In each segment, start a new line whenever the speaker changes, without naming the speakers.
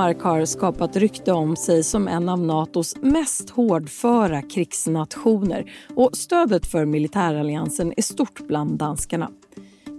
Danmark har skapat rykte om sig som en av Natos mest hårdföra krigsnationer och stödet för militäralliansen är stort bland danskarna.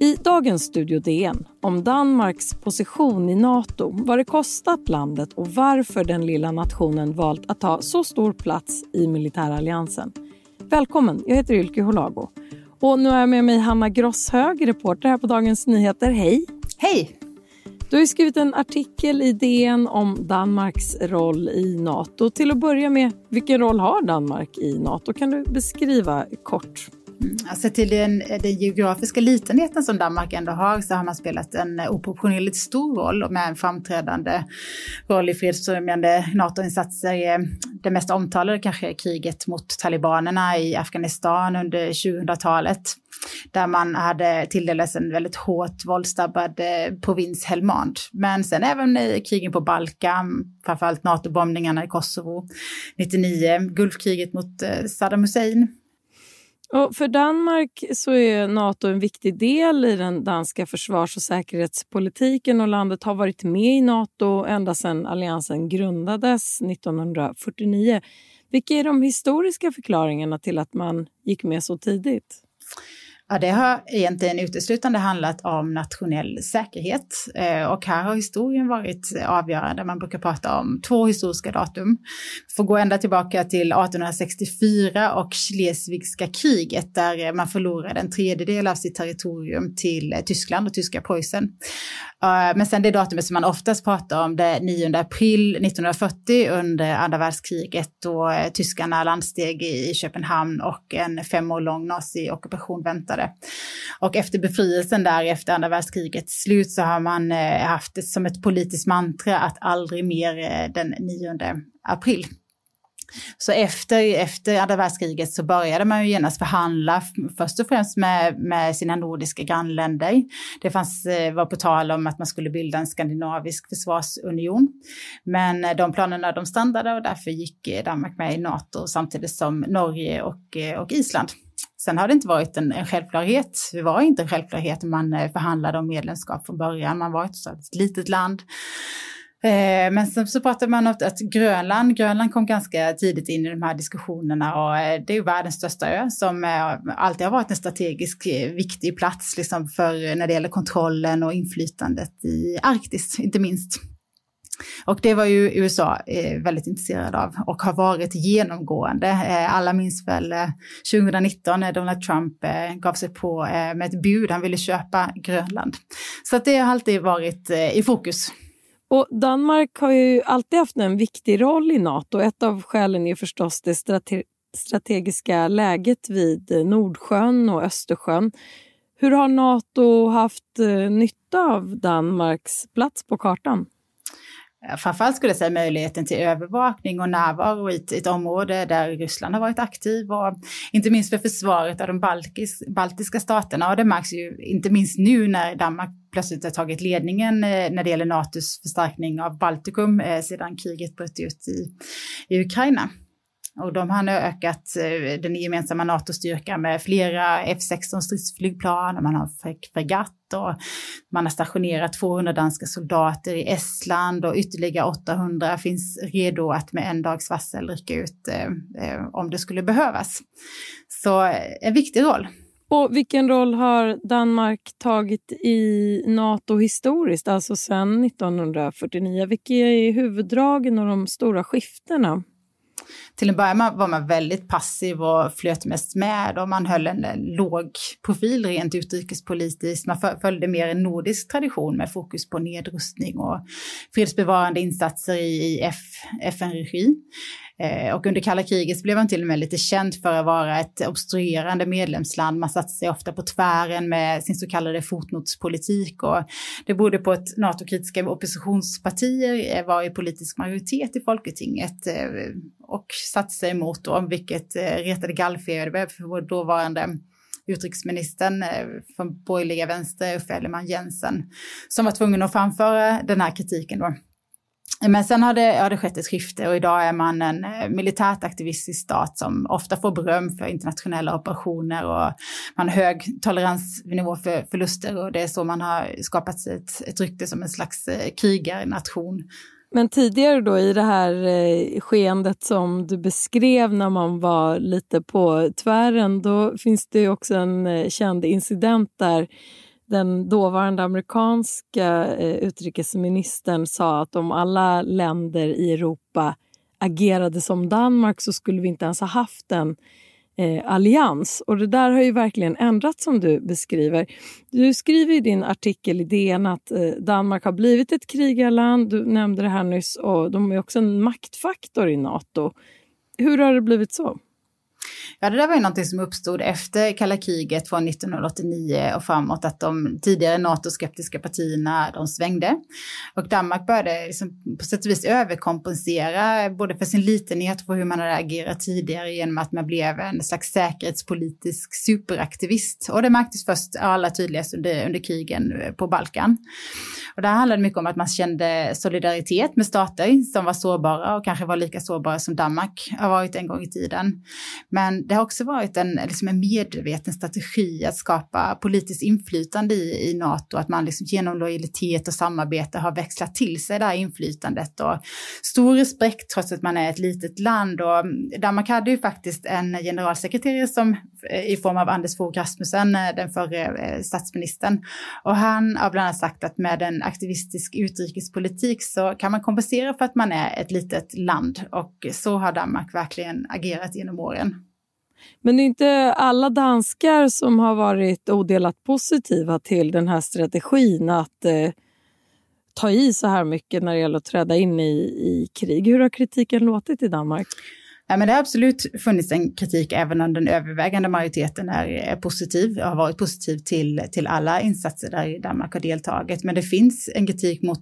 I dagens Studio DN om Danmarks position i Nato, vad det kostat landet och varför den lilla nationen valt att ta så stor plats i militäralliansen. Välkommen, jag heter Ylke Holago. Och nu har jag med mig Hanna Grosshög, reporter här på Dagens Nyheter. Hej!
Hej!
Du har skrivit en artikel i DN om Danmarks roll i Nato. Till att börja med, vilken roll har Danmark i Nato? Kan du beskriva kort?
Mm, alltså till den, den geografiska litenheten som Danmark ändå har så har man spelat en oproportionerligt stor roll med en framträdande roll i fredsfrämjande NATO-insatser. Eh, det mest omtalade kanske är kriget mot talibanerna i Afghanistan under 2000-talet där man hade tilldelats en väldigt hårt våldsdrabbad eh, provins Helmand. Men sen även i krigen på Balkan, framförallt NATO-bombningarna i Kosovo 99, Gulfkriget mot eh, Saddam Hussein.
Och för Danmark så är Nato en viktig del i den danska försvars och säkerhetspolitiken och landet har varit med i Nato ända sedan alliansen grundades 1949. Vilka är de historiska förklaringarna till att man gick med så tidigt?
Ja, det har egentligen uteslutande handlat om nationell säkerhet eh, och här har historien varit avgörande. Man brukar prata om två historiska datum. Vi får gå ända tillbaka till 1864 och Schleswigska kriget där man förlorade en tredjedel av sitt territorium till eh, Tyskland och tyska Preussen. Eh, men sen det datumet som man oftast pratar om, det 9 april 1940 under andra världskriget då eh, tyskarna landsteg i Köpenhamn och en fem år lång naziockupation väntade. Och efter befrielsen där efter andra världskrigets slut så har man eh, haft det som ett politiskt mantra att aldrig mer den 9 april. Så efter, efter andra världskriget så började man ju genast förhandla först och främst med, med sina nordiska grannländer. Det fanns, eh, var på tal om att man skulle bilda en skandinavisk försvarsunion. Men eh, de planerna de stannade och därför gick eh, Danmark med i NATO samtidigt som Norge och, och Island. Sen har det inte varit en, en självklarhet. Det var inte en självklarhet när man förhandlade om medlemskap från början. Man var ett, ett litet land Eh, men sen så pratade man om att Grönland, Grönland kom ganska tidigt in i de här diskussionerna och eh, det är ju världens största ö som eh, alltid har varit en strategisk viktig plats liksom för när det gäller kontrollen och inflytandet i Arktis, inte minst. Och det var ju USA väldigt intresserad av och har varit genomgående. alla minns väl 2019 när Donald Trump gav sig på med ett bud, han ville köpa Grönland. Så att det har alltid varit i fokus.
Och Danmark har ju alltid haft en viktig roll i Nato. Ett av skälen är förstås det strate strategiska läget vid Nordsjön och Östersjön. Hur har Nato haft eh, nytta av Danmarks plats på kartan?
Eh, framförallt skulle jag säga möjligheten till övervakning och närvaro i ett, ett, område där Ryssland har varit aktiv och inte minst för försvaret av de balkis, baltiska staterna. Och det märks ju inte minst nu när Danmark plötsligt har tagit ledningen eh, när det gäller NATOs förstärkning av Baltikum eh, sedan kriget bröt ut i, i Ukraina. Och de har nu ökat eh, den gemensamma NATO-styrkan med flera F16 stridsflygplan och man har fregatt och man har stationerat 200 danska soldater i Estland och ytterligare 800 finns redo att med en dags varsel rycka ut eh, eh om det skulle behövas. Så eh, en viktig roll.
Och vilken roll har Danmark tagit i Nato historiskt, alltså sedan 1949? Vilka är huvuddragen och de stora skiftena?
Till en början var man väldigt passiv och flöt mest med och man höll en låg profil rent utrikespolitiskt. Man följde mer en nordisk tradition med fokus på nedrustning och fredsbevarande insatser i FN-regi. Eh, och under kalla kriget så blev han till och med lite känd för att vara ett obstruerande medlemsland. Man satte sig ofta på tvären med sin så kallade fotnotspolitik och det berodde på att NATO-kritiska oppositionspartier eh, var i politisk majoritet i Folketinget eh, och satte sig emot då, vilket retade gallfeber för vår dåvarande utrikesministern från borgerliga vänster, Uffe Elleman Jensen, som var tvungen att framföra den här kritiken då. Men sen har det, har det skett ett skifte och idag är man en eh, militärt aktivistisk stat som ofta får beröm för internationella operationer och man har hög toleransnivå för förluster och det är så man har skapat sig ett, ett rykte som en slags eh, krigarnation
Men tidigare då i det här eh, skeendet som du beskrev när man var lite på tvären, då finns det också en känd incident där den dåvarande amerikanska eh, utrikesministern sa att om alla länder i Europa agerade som Danmark så skulle vi inte ens ha haft en eh, allians. Och det där har ju verkligen ändrats som du beskriver. Du skriver i din artikel i DN att eh, Danmark har blivit ett krigarland, du nämnde det här nyss, och de är också en maktfaktor i Nato. Hur har det blivit så?
Ja, det där var ju någonting som uppstod efter kalla kriget från 1989 och framåt, att de tidigare NATO-skeptiska partierna, de svängde. Och Danmark började liksom på sätt och vis överkompensera, både för sin litenhet och för hur man hade agerat tidigare, genom att man blev en slags säkerhetspolitisk superaktivist. Och det märktes först allra tydligast under, under krigen på Balkan. Och det handlade mycket om att man kände solidaritet med stater som var sårbara och kanske var lika sårbara som Danmark har varit en gång i tiden. Men men det har också varit en, liksom en medveten strategi att skapa politiskt inflytande i, i NATO, att man liksom genom lojalitet och samarbete har växlat till sig det här inflytandet och stor respekt trots att man är ett litet land. Och mm, Danmark hade ju faktiskt en generalsekreterare som eh, i form av Anders Fogh Rasmussen, eh, den förre eh, statsministern. Och han har bland annat sagt att med en aktivistisk utrikespolitik så kan man kompensera för att man är ett litet land och så har Danmark verkligen agerat genom åren.
Men det är inte alla danskar som har varit odelat positiva till den här strategin att eh, ta i så här mycket när det gäller att träda in i, i krig. Hur har kritiken låtit i Danmark?
Ja, men det har absolut funnits en kritik även om den övervägande majoriteten är, är positiv, har varit positiv till, till alla insatser där Danmark har deltagit. Men det finns en kritik mot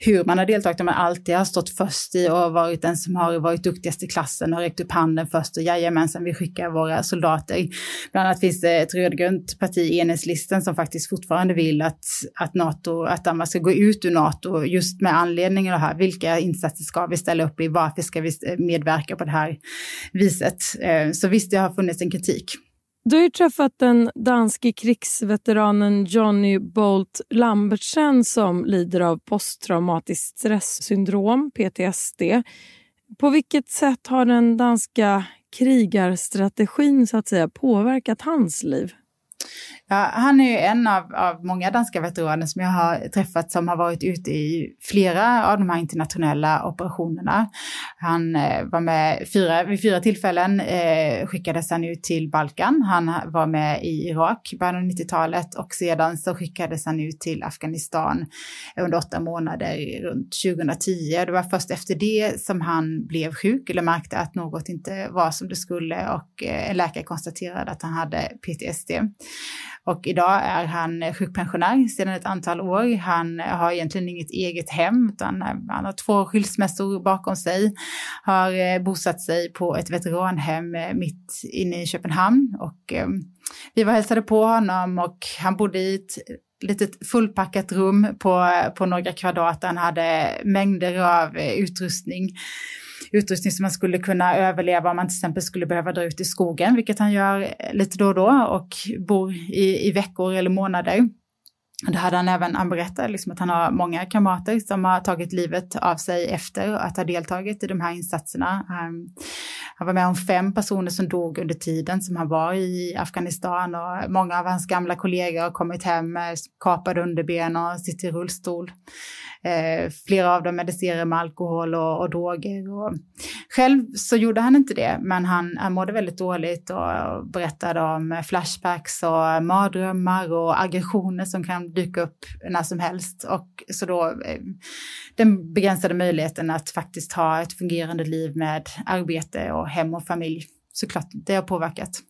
hur man har deltagit, om man alltid har stått först i och varit den som har varit duktigast i klassen och räckt upp handen först och jajamensan, vi skickar våra soldater. Bland annat finns det ett rödgrönt parti, Enhetslisten, som faktiskt fortfarande vill att, att, NATO, att Danmark ska gå ut ur NATO just med anledning av det här. Vilka insatser ska vi ställa upp i? Varför ska vi eh, medverka på det här viset. Eh, så visst, det har funnits en kritik.
Du har ju träffat den danske krigsveteranen Johnny Bolt Lambertsen som lider av posttraumatiskt stresssyndrom, PTSD. På vilket sätt har den danska krigarstrategin så att säga, påverkat hans liv?
Ja, han är ju en av, av många danska veteraner som jag har träffat som har varit ute i flera av de här internationella operationerna. Han eh, var med fyra, vid fyra tillfällen, eh, skickades han ut till Balkan. Han var med i Irak i början av 90-talet och sedan så skickades han ut till Afghanistan under åtta månader runt 2010. Det var först efter det som han blev sjuk eller märkte att något inte var som det skulle och eh, en läkare konstaterade att han hade PTSD. Och idag är han sjukpensionär sedan ett antal år. Han har egentligen inget eget hem utan han har två skilsmässor bakom sig. Har eh, bosatt sig på ett veteranhem eh, mitt inne i Köpenhamn och ehm, vi var hälsade på honom och han bodde i ett litet fullpackat rum på, på några kvadrat. Han hade mängder av eh, utrustning utrustning som man skulle kunna överleva om man till exempel skulle behöva dra ut i skogen, vilket han gör eh, lite då och då och bor i, i veckor eller månader. Det hade han även, han berättade liksom att han har många kamrater som har tagit livet av sig efter att ha deltagit i de här insatserna. Ehm, han, var med om fem personer som dog under tiden som han var i Afghanistan och många av hans gamla kollegor har kommit hem med kapade underben och sitter i rullstol. Eh, flera av dem medicinerar med alkohol och, och droger. Och själv så gjorde han inte det, men han, han mådde väldigt dåligt och berättade om flashbacks och mardrömmar och aggressioner som kan dyka upp när som helst. Och så då eh, den begränsade möjligheten att faktiskt ha ett fungerande liv med arbete och hem och familj. Såklart, det har påverkat.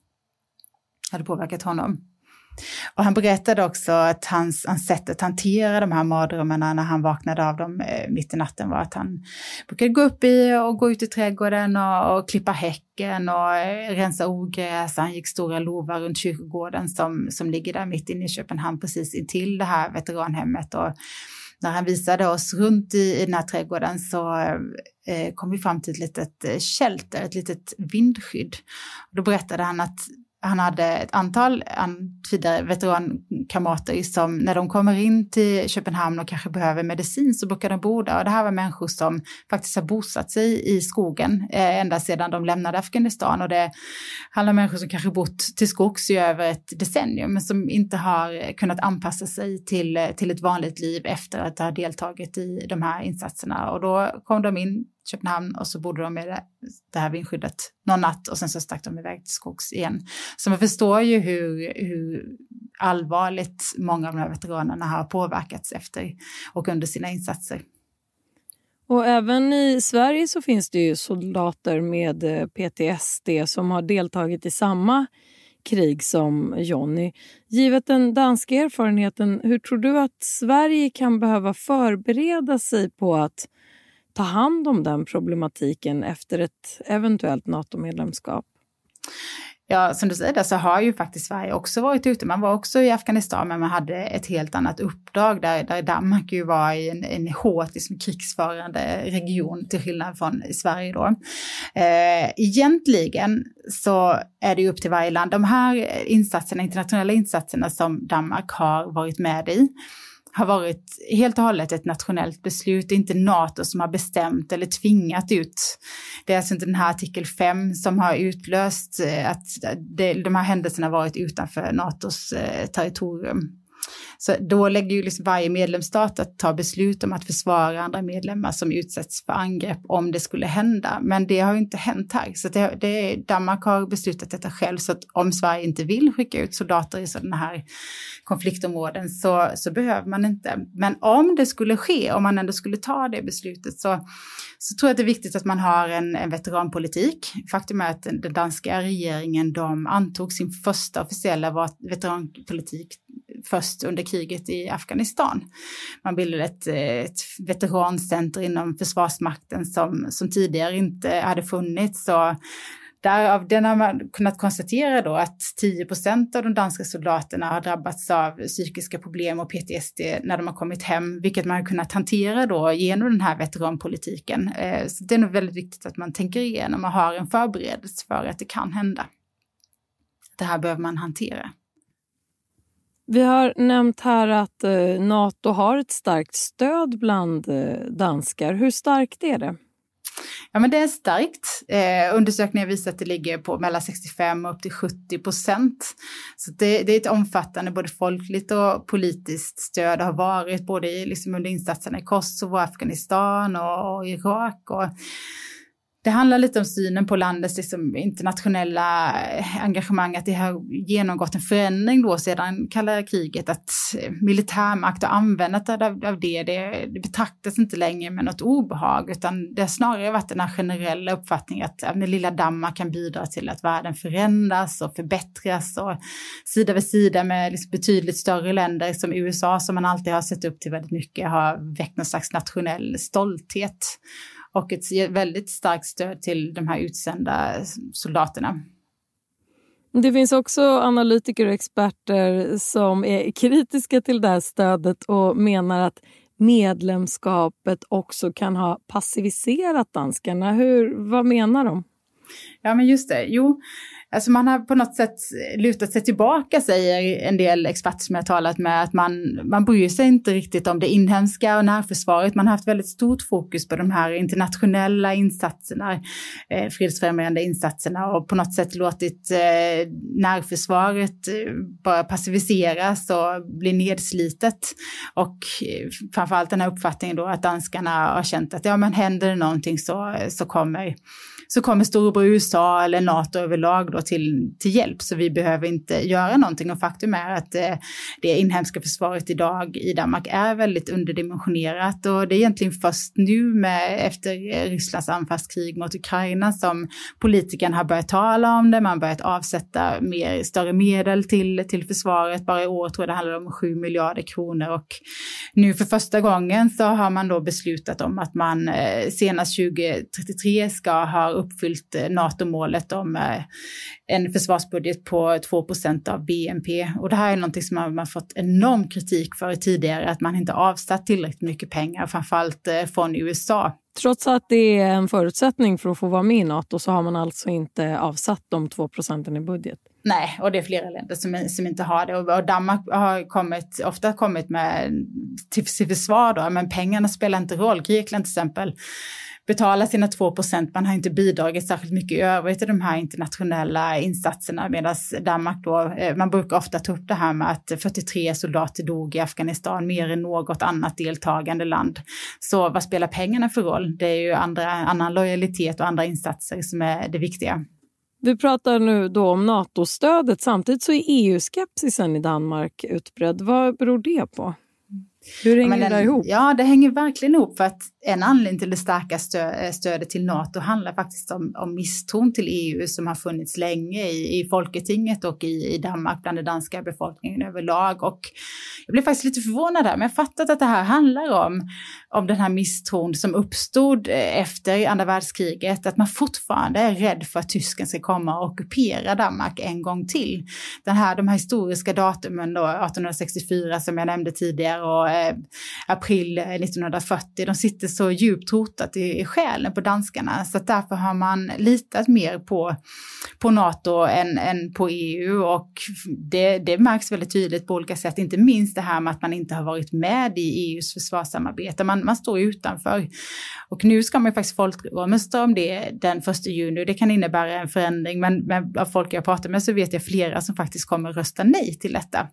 Hade påverkat honom. Och han berättade också att hans, hans sätt att hantera de här mardrömmarna när han vaknade av dem eh, mitt i natten var att han brukade gå upp i och gå ut i trädgården och, och klippa häcken och eh, rensa ogräs. Han gick stora lovar runt kyrkogården som, som ligger där mitt inne i Köpenhamn precis intill det här veteranhemmet. Och när han visade oss runt i, i den här trädgården så eh, kom vi fram till ett litet eh, shelter, ett litet vindskydd. Då berättade han att han hade ett antal tidigare kamrater som när de kommer in till Köpenhamn och kanske behöver medicin så brukar de bo där. Och det här var människor som faktiskt har bosatt sig i skogen eh, ända sedan de lämnade Afghanistan. Och det handlar om människor som kanske bott till skogs i över ett decennium men som inte har kunnat anpassa sig till, till ett vanligt liv efter att ha deltagit i de här insatserna. Och då kom de in Köpenhamn och så bodde de med det, det här vindskyddet någon natt och sen så stack de iväg till skogs igen. Så man förstår ju hur, hur allvarligt många av de här veteranerna har påverkats efter och under sina insatser.
Och även i Sverige så finns det ju soldater med eh, PTSD som har deltagit i samma krig som Jonny. Givet den danska erfarenheten, hur tror du att Sverige kan behöva förbereda sig på att ta hand om den problematiken efter ett eventuellt NATO-medlemskap?
Ja, som du säger där så har ju faktiskt Sverige också varit ute. Man var också i Afghanistan, men man hade ett helt annat uppdrag där, där Danmark ju var i en, en hårt liksom, krigsförande region till skillnad från Sverige då. Eh, egentligen så är det ju upp till varje land. De här insatserna, internationella insatserna som Danmark har varit med i, har varit helt och hållet ett nationellt beslut, inte NATO som har bestämt eller tvingat ut. Det är alltså inte den här artikel 5 som har utlöst eh, att de här händelserna varit utanför NATOs eh, territorium. Så då lägger ju liksom varje medlemsstat att ta beslut om att försvara andra medlemmar som utsätts för angrepp om det skulle hända. Men det har ju inte hänt här. Så det, det, Danmark har beslutat detta själv. Så att om Sverige inte vill skicka ut soldater i sådana här konfliktområden så, så behöver man inte. Men om det skulle ske, om man ändå skulle ta det beslutet så, så tror jag att det är viktigt att man har en, en veteranpolitik. Faktum är att den danska regeringen de antog sin första officiella veteranpolitik först under kriget i Afghanistan. Man bildade ett, ett veterancenter inom Försvarsmakten som, som tidigare inte hade funnits. Och Därav den har man kunnat konstatera då att 10 procent av de danska soldaterna har drabbats av psykiska problem och PTSD när de har kommit hem, vilket man har kunnat hantera då genom den här veteranpolitiken. Eh, så det är nog väldigt viktigt att man tänker igenom och har en förberedelse för att det kan hända. Det här behöver man hantera.
Vi har nämnt här att eh, Nato har ett starkt stöd bland eh, danskar. Hur starkt är det?
Ja, men det är starkt. Eh, undersökningar visar att det ligger på mellan 65 och upp till 70 procent. Så det, det, är ett omfattande både folkligt och politiskt stöd har varit både i, liksom under insatserna i Kosovo, Afghanistan och, och Irak. Och, det handlar lite om synen på landets liksom, internationella eh, engagemang, att det har genomgått en förändring då sedan kalla kriget, att eh, militärmakt och användandet av, av det, det, det, betraktas inte längre med något obehag, utan det har snarare varit den här generella uppfattningen att ja, den lilla Danmark kan bidra till att världen förändras och förbättras och sida vid sida med liksom betydligt större länder som USA, som man alltid har sett upp till väldigt mycket, har väckt någon slags nationell stolthet och ett väldigt starkt stöd till de här utsända soldaterna.
Det finns också analytiker och experter som är kritiska till det här stödet och menar att medlemskapet också kan ha passiviserat danskarna. Hur, vad menar de?
Ja, men just det. Jo, Alltså man har på något sätt lutat sig tillbaka, säger en del experter som jag talat med, att man, man bryr sig inte riktigt om det inhemska och närförsvaret. Man har haft väldigt stort fokus på de här internationella insatserna, eh, fredsfrämjande insatserna och på något sätt låtit eh, närförsvaret eh, bara passiviseras och bli nedslitet. Och eh, framförallt den här uppfattningen då att danskarna har känt att ja men händer det någonting så, så kommer så kommer storebror USA eller NATO överlag då till, till hjälp. Så vi behöver inte göra någonting. Och faktum är att eh, det inhemska försvaret idag i Danmark är väldigt underdimensionerat. Och det är egentligen först nu med, efter eh, Rysslands anfallskrig mot Ukraina som politikerna har börjat tala om det. Man har börjat avsätta mer, större medel till, till försvaret. Bara i år tror jag det handlar om 7 miljarder kronor. Och nu för första gången så har man då beslutat om att man eh, senast 2033 ska ha uppfyllt NATO-målet om eh, en försvarsbudget på 2% av BNP. Och det här är någonting som man har fått enorm kritik för tidigare, att man inte avsatt tillräckligt mycket pengar, framförallt eh, från USA.
Trots att det är en förutsättning för att få vara med i Nato så har man alltså inte avsatt de 2 procenten i budget?
Nej, och det är flera länder som, som inte har det. Och, och Danmark har kommit, ofta kommit med till, till försvar då, men pengarna spelar inte roll. Grekland till exempel betala sina 2 procent. Man har inte bidragit särskilt mycket i övrigt till de här internationella insatserna medan Danmark då, eh, man brukar ofta ta upp det här med att 43 soldater dog i Afghanistan mer än något annat deltagande land. Så vad spelar pengarna för roll? Det är ju andra, annan lojalitet och andra insatser som är det viktiga.
Vi pratar nu då om NATO-stödet. Samtidigt så är EU-skepsisen i Danmark utbredd. Vad beror det på? Hur hänger ja, det ihop?
Ja, det hänger verkligen ihop för att en anledning till det starka stö eh, stödet till NATO handlar faktiskt om, om misstron till EU som har funnits länge i, i Folketinget och i, i Danmark bland den danska befolkningen överlag. Och jag blev faktiskt lite förvånad där, men jag fattat att det här handlar om, om den här misstron som uppstod eh, efter andra världskriget, att man fortfarande är rädd för att tysken ska komma och ockupera Danmark en gång till. Den här, de här historiska datumen då, 1864 som jag nämnde tidigare och eh, april eh, 1940, de sitter så djupt rotat i, i själen på danskarna. Så att därför har man litat mer på, på NATO än, än på EU och det, det märks väldigt tydligt på olika sätt, inte minst det här med att man inte har varit med i EUs försvarssamarbete, man, man står utanför. Och nu ska man ju faktiskt folkomrösta om det den 1 juni, det kan innebära en förändring, men, men av folk jag pratar med så vet jag flera som faktiskt kommer rösta nej till detta.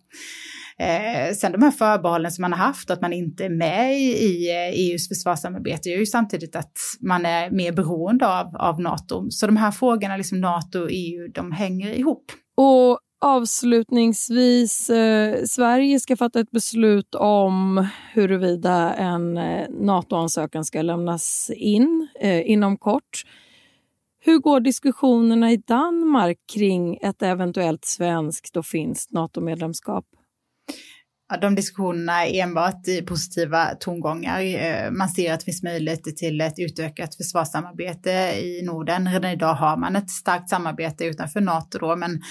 Eh, sen de här förbehållen som man har haft, att man inte är med i EUs eh, e försvarssamarbete, gör ju samtidigt att man är mer beroende av, av NATO. Så de här frågorna, liksom NATO och EU, de hänger ihop.
Och avslutningsvis, eh, Sverige ska fatta ett beslut om huruvida en eh, NATO-ansökan ska lämnas in eh, inom kort. Hur går diskussionerna i Danmark kring ett eventuellt svenskt och finskt NATO-medlemskap?
De diskussionerna är enbart i positiva tongångar. Eh, man ser att det finns möjligheter till ett utökat försvarssamarbete i Norden. Redan idag har man ett starkt samarbete utanför NATO då, men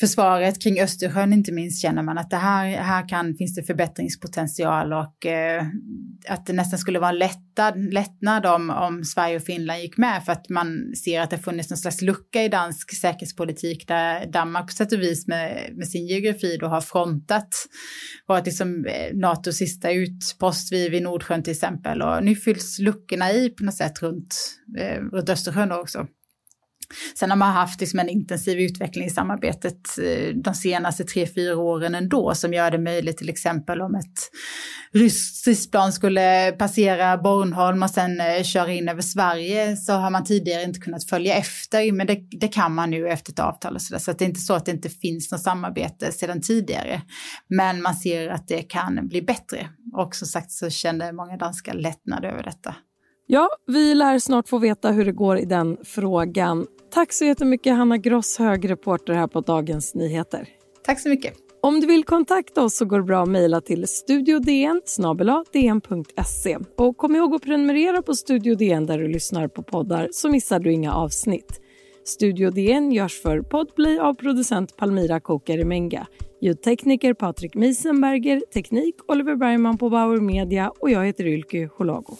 försvaret kring Östersjön inte minst känner man att det här, här kan, finns det förbättringspotential och eh, att det nästan skulle vara en lättnad, lättnad om, om Sverige och Finland gick med för att man ser att det funnits någon slags lucka i dansk säkerhetspolitik där Danmark på sätt och vis med, med sin geografi då har frontat, varit liksom eh, NATOs sista utpost vid, vid Nordsjön till exempel och nu fylls luckorna i på något sätt runt, eh, runt Östersjön också. Sen har man haft liksom en intensiv utveckling i samarbetet eh, de senaste tre, fyra åren ändå som gör det möjligt till exempel om ett ryskt stridsplan skulle passera Bornholm och sen eh, köra in över Sverige så har man tidigare inte kunnat följa efter men det, det kan man nu efter ett avtal och så där. Så det är inte så att det inte finns något samarbete sedan tidigare. Men man ser att det kan bli bättre och som sagt så kände många danskar lättnad över detta.
Ja, vi lär snart få veta hur det går i den frågan. Tack så jättemycket Hanna Gross, hög reporter här på Dagens Nyheter.
Tack så mycket.
Om du vill kontakta oss så går det bra att mejla till studiodn dn.se. Och kom ihåg att prenumerera på Studio DN där du lyssnar på poddar så missar du inga avsnitt. Studio DN görs för Podplay av producent Palmira Kokarimenga. Ljudtekniker Patrik Miesenberger, teknik Oliver Bergman på Bauer Media och jag heter Ylke Holago.